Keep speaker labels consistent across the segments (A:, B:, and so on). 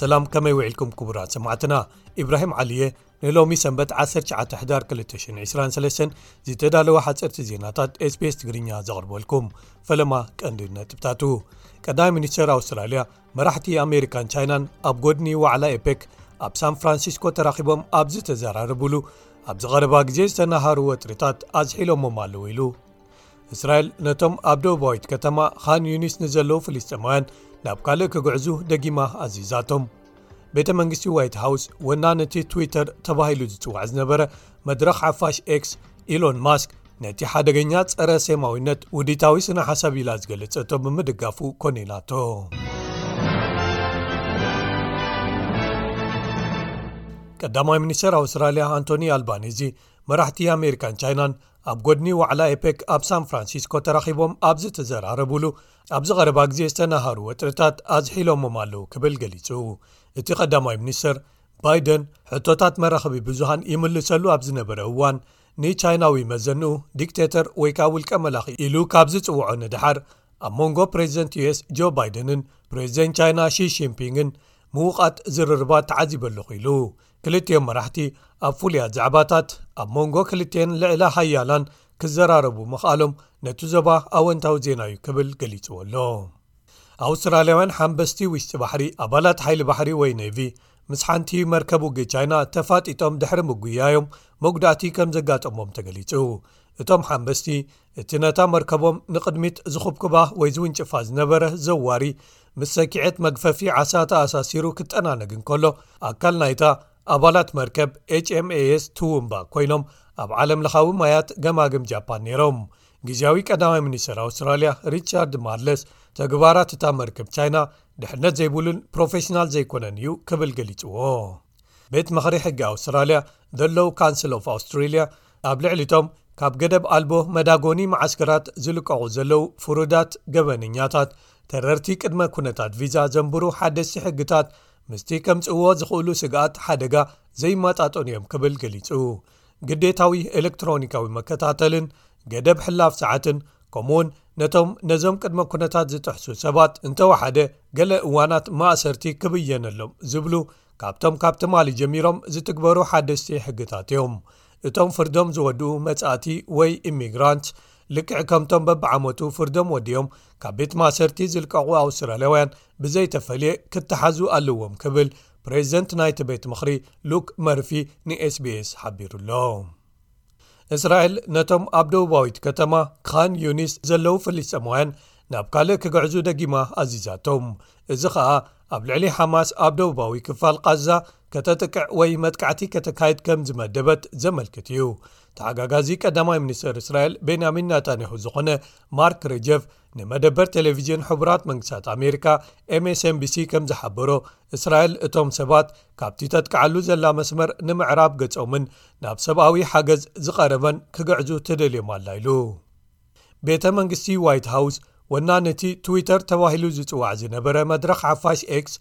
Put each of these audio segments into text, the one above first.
A: ሰላም ከመይ ውዒልኩም ክቡራት ሰማዕትና ኢብራሂም ዓሊየ ንሎሚ ሰንበት 19 ሕዳር 223 ዝተዳለወ ሓፀርቲ ዜናታት ስፔስ ትግርኛ ዘቕርበልኩም ፈለማ ቀንዲ ነጥብታቱ ቀዳይ ሚኒስተር ኣውስትራልያ መራሕቲ ኣሜሪካን ቻይናን ኣብ ጎድኒ ዋዕላ ኤፔክ ኣብ ሳን ፍራንሲስኮ ተራኺቦም ኣብ ዝተዘራረብሉ ኣብ ዝቐረባ ግዜ ዝተናሃሩ ወጥርታት ኣዝሒሎሞም ኣለዉ ኢሉ እስራኤል ነቶም ኣብ ደቡባዊት ከተማ ኻን ዩኒስ ንዘለዉ ፍልስጥማውያን ናብ ካልእ ክግዕዙ ደጊማ ኣዚዛቶም ቤተ መንግስቲ ዋይት ሃውስ ወናነቲ ትዊተር ተባሂሉ ዝጽዋዕ ዝነበረ መድረኽ ሓፋሽ ኤክስ ኢሎን ማስክ ነቲ ሓደገኛ ጸረ ሴማዊነት ውዲታዊ ስነ ሓሳብ ኢላ ዝገለጸቶ ብምድጋፉ ኮኒናቶ ቀዳማይ ሚኒስተር ኣውስትራልያ ኣንቶኒ ኣልባኒዚ መራሕቲ ኣሜሪካን ቻይናን ኣብ ጎድኒ ዋዕላ ኤፐክ ኣብ ሳን ፍራንሲስኮ ተራኺቦም ኣብ ዝተዘራረብሉ ኣብዚ ቀረባ ግዜ ዝተናሃሩ ወጥርታት ኣዝሒሎሞም ኣለው ክብል ገሊጹ እቲ ቀዳማይ ሚኒስተር ባይደን ሕቶታት መራኽቢ ብዙሃን ይምልሰሉ ኣብ ዝነበረ እዋን ንቻይናዊ መዘንኡ ዲክተተር ወይ ከኣ ውልቀ መላኺ ኢሉ ካብ ዝጽውዖ ንድሓር ኣብ መንጎ ፕሬዚደንት ዩ ስ ጆ ባይደንን ፕሬዚደንት ቻይና ሺሺንፒንግን ምዉቓት ዝርርባት ተዓዚበ ኣለኹ ኢሉ ክልቲኦም መራሕቲ ኣብ ፍሉያት ዛዕባታት ኣብ መንጎ ክልቲኤን ልዕለ ሓያላን ክዘራረቡ ምኽኣሎም ነቲ ዞባ ኣወንታዊ ዜና እዩ ክብል ገሊጽዎ ኣሎ ኣውስትራልያውያን ሓንበስቲ ውሽጢ ባሕሪ ኣባላት ሓይሊ ባሕሪ ወይ ነቪ ምስ ሓንቲ መርከብ ውግ ቻይና ተፋጢጦም ድሕሪ ምጉያዮም መጉዳእቲ ከም ዘጋጠሞም ተገሊጹ እቶም ሓንበስቲ እቲ ነታ መርከቦም ንቕድሚት ዝዅብኵባ ወይ ዝውንጭፋ ዝነበረ ዘዋሪ ምስ ሰኪዔት መግፈፊ ዓሳ ተኣሳሲሩ ክጠናነግ እንከሎ ኣካል ናይታ ኣባላት መርከብ ኤችኤምኤስ ትውንባ ኰይኖም ኣብ ዓለምለኻዊ ማያት ገማግም ጃፓን ነይሮም ግዜያዊ ቀዳማይ ሚኒስተር ኣውስትራልያ ሪቻርድ ማርለስ ተግባራት እታ መርከብ ቻይና ድሕነት ዘይብሉን ፕሮፌሽናል ዘይኰነን እዩ ክብል ገሊጽዎ ቤት ምክሪ ሕጊ ኣውስትራልያ ደሎው ካንስል ኦፍ ኣውስትራልያ ኣብ ልዕሊቶም ካብ ገደብ ኣልቦ መዳጎኒ መዓስከራት ዝልቀቑ ዘለው ፍሩዳት ገበነኛታት ተረርቲ ቅድመ ኩነታት ቪዛ ዘንብሩ ሓደስቲ ሕግታት ምስቲ ከምጽእዎ ዝኽእሉ ስግኣት ሓደጋ ዘይማጣጠኑ እዮም ክብል ገሊጹ ግዴታዊ ኤለክትሮኒካዊ መከታተልን ገደብ ሕላፍ ሰዓትን ከምኡ ውን ነቶም ነዞም ቅድመ ኩነታት ዝጥሕሱ ሰባት እንተወሓደ ገለ እዋናት ማእሰርቲ ክብየነሎም ዝብሉ ካብቶም ካብ ትማሊ ጀሚሮም ዝትግበሩ ሓደስቲ ሕግታት እዮም እቶም ፍርዶም ዝወድኡ መጻእቲ ወይ ኢሚግራንት ልክዕ ከምቶም በብዓመቱ ፍርዶም ወዲኦም ካብ ቤት ማእሰርቲ ዝልቀቑ ኣውስትራልያውያን ብዘይተፈልየ ክተሓዙ ኣለዎም ክብል ፕሬዚደንት ናይቲ ቤት ምኽሪ ሉክ መርፊ ንስbs ሓቢሩሎ እስራኤል ነቶም ኣብ ደቡባዊት ከተማ ካን ዩኒስ ዘለዉ ፍሊስጠማውያን ናብ ካልእ ክግዕዙ ደጊማ ኣዚዛቶም እዚ ኸኣ ኣብ ልዕሊ ሓማስ ኣብ ደቡባዊ ክፋል ቓዛ ከተጥቅዕ ወይ መጥቃዕቲ ከተካይድ ከም ዝመደበት ዘመልክት እዩ ተሓጋጋዚ ቀዳማይ ሚኒስተር እስራኤል ቤንያሚን ናታንያሁ ዝኾነ ማርክ ረጀፍ ንመደበር ቴሌቭዥን ሕቡራት መንግስታት ኣሜሪካ ኤምስምቢሲ ከም ዝሓበሮ እስራኤል እቶም ሰባት ካብቲ ተጥቅዓሉ ዘላ መስመር ንምዕራብ ገጾምን ናብ ሰብኣዊ ሓገዝ ዝቐረበን ክግዕዙ ተደልዮም ኣላ ኢሉ። ቤተ መንግስቲ ዋይት ሃውስ ወናኒ እቲ ትዊተር ተባሂሉ ዝጽዋዕ ዝነበረ መድረኽ ሓፋሽ ኤክስ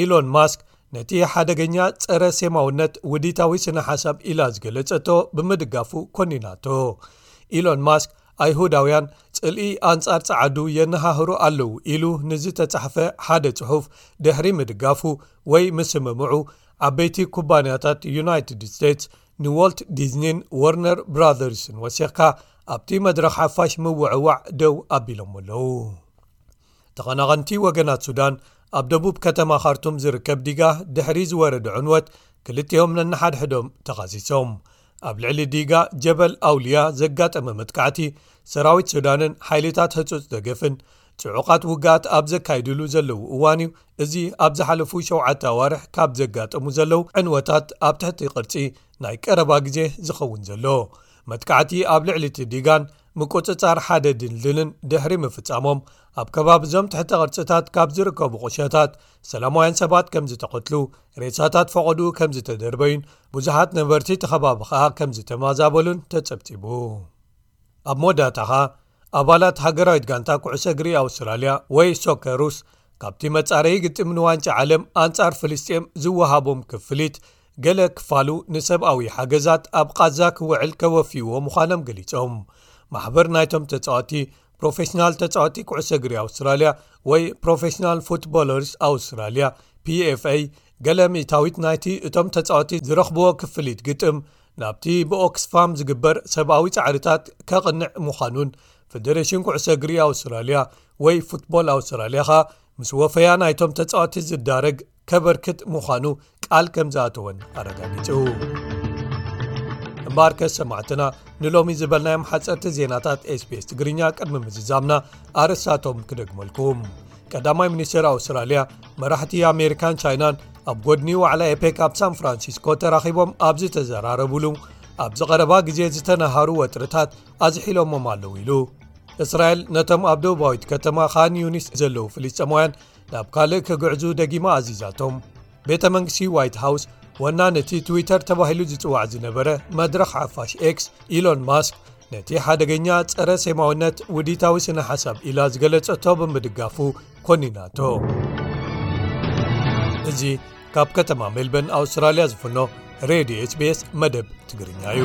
A: ኢሎን ማስክ ነቲ ሓደገኛ ጸረ ሴማውነት ውዲታዊ ስነ ሓሳብ ኢላ ዝገለጸቶ ብምድጋፉ ኮኒናቶ ኢሎን ማስክ ኣይሁዳውያን ጽልኢ ኣንጻር ጸዓዱ የነሃህሩ ኣለዉ ኢሉ ንዝተጻሕፈ ሓደ ጽሑፍ ድሕሪ ምድጋፉ ወይ ምስምምዑ ዓበይቲ ኩባንያታት ዩናይትድ ስቴትስ ንዎልት ዲዝኒን ዎርነር ብራዘርስን ወሲኽካ ኣብቲ መድረኽ ሓፋሽ ምውዕዋዕ ደው ኣቢሎሞ ኣለዉ ተቐናቐንቲ ወገናት ሱዳን ኣብ ደቡብ ከተማ ካርቱም ዝርከብ ዲጋ ድሕሪ ዝወረደ ዕንወት ክልቲኦም ነንሓድሕዶም ተኻሲሶም ኣብ ልዕሊ ዲጋ ጀበል ኣውልያ ዘጋጠመ መጥቃዕቲ ሰራዊት ሱዳንን ሓይልታት ህጹጽ ደገፍን ጽዑቓት ውግኣት ኣብ ዘካይድሉ ዘለዉ እዋን እዩ እዚ ኣብ ዝሓለፉ ሸተ ኣዋርሕ ካብ ዘጋጠሙ ዘለዉ ዕንወታት ኣብ ትሕቲ ቅርፂ ናይ ቀረባ ግዜ ዝኸውን ዘሎ መጥቃዕቲ ኣብ ልዕሊ እቲ ዲጋን ምቁፅፃር ሓደ ድልድልን ድሕሪ ምፍፃሞም ኣብ ከባቢ እዞም ትሕተ ቅርፅታት ካብ ዝርከቡ ቁሸታት ሰላማውያን ሰባት ከም ዝተቐትሉ ሬሳታት ፈቐዱኡ ከም ዝተደርበዩን ብዙሓት ነበርቲ እቲ ኸባቢ ኸኣ ከም ዝተማዛበሉን ተጸብጺቡ ኣብ መወዳእታ ኸኣ ኣባላት ሃገራዊት ጋንታ ኩዕሰ እግሪ ኣውስትራልያ ወይ ሶከሩስ ካብቲ መጻረዪ ግጥም ንዋንጫ ዓለም ኣንጻር ፍልስጥኤም ዝወሃቦም ክፍሊት ገለ ክፋሉ ንሰብኣዊ ሓገዛት ኣብ ቓዛ ክውዕል ከወፍይዎ ምዃኖም ገሊጾም ማሕበር ናይቶም ተጻወቲ ፕሮፌሽናል ተጻወቲ ኩዕሰ እግሪ ኣውስትራልያ ወይ ፕሮፌሽናል ፉትቦለርስ ኣውስትራልያ pfa ገለ ሚእታዊት ናይቲ እቶም ተጻወቲ ዝረኽብዎ ክፍሊት ግጥም ናብቲ ብኦክስፋም ዝግበር ሰብኣዊ ጻዕርታት ከቕንዕ ምዃኑን ፈደረሽን ኩዕሰ እግሪ ኣውስትራልያ ወይ ፉትቦል ኣውስትራልያ ኸኣ ምስ ወፈያ ናይቶም ተጻወቲ ዝዳረግ ከበርክት ምዃኑ ቃል ከም ዝኣተወን ኣረጋጊጹ እምበኣርከ ሰማዕትና ንሎሚ ዝበልናዮም ሓፀርቲ ዜናታት ስpስ ትግርኛ ቅድሚ ምዝዛምና ኣርስታቶም ክደግመልኩም ቀዳማይ ሚኒስትር ኣውስትራልያ መራሕቲ ኣሜሪካን ቻይናን ኣብ ጎድኒ ዋዕላ ኤፔክ ኣብ ሳን ፍራንሲስኮ ተራኺቦም ኣብ ዝተዘራረብሉ ኣብዚ ቐረባ ግዜ ዝተነሃሩ ወጥርታት ኣዝሒሎሞም ኣለዉ ኢሉ እስራኤል ነቶም ኣብ ደቡባዊት ከተማ ኻን ዩኒስ ዘለዉ ፍልስጠማውያን ናብ ካልእ ክግዕዙ ደጊማ ኣዚዛቶም ቤተ መንግስቲ ዋይት ሃውስ ወና ነቲ ትዊተር ተባሂሉ ዝጽዋዕ ዝነበረ መድረኽ ሓፋሽ ኤክስ ኢሎን ማስክ ነቲ ሓደገኛ ጸረ ሴማውነት ውዲታዊ ስነ ሓሳብ ኢላ ዝገለጸቶ ብምድጋፉ ኮኒናቶ እዚ ካብ ከተማ ሜልበን ኣውስትራልያ ዝፍኖ ሬድዮ ስbስ መደብ ትግርኛ እዩ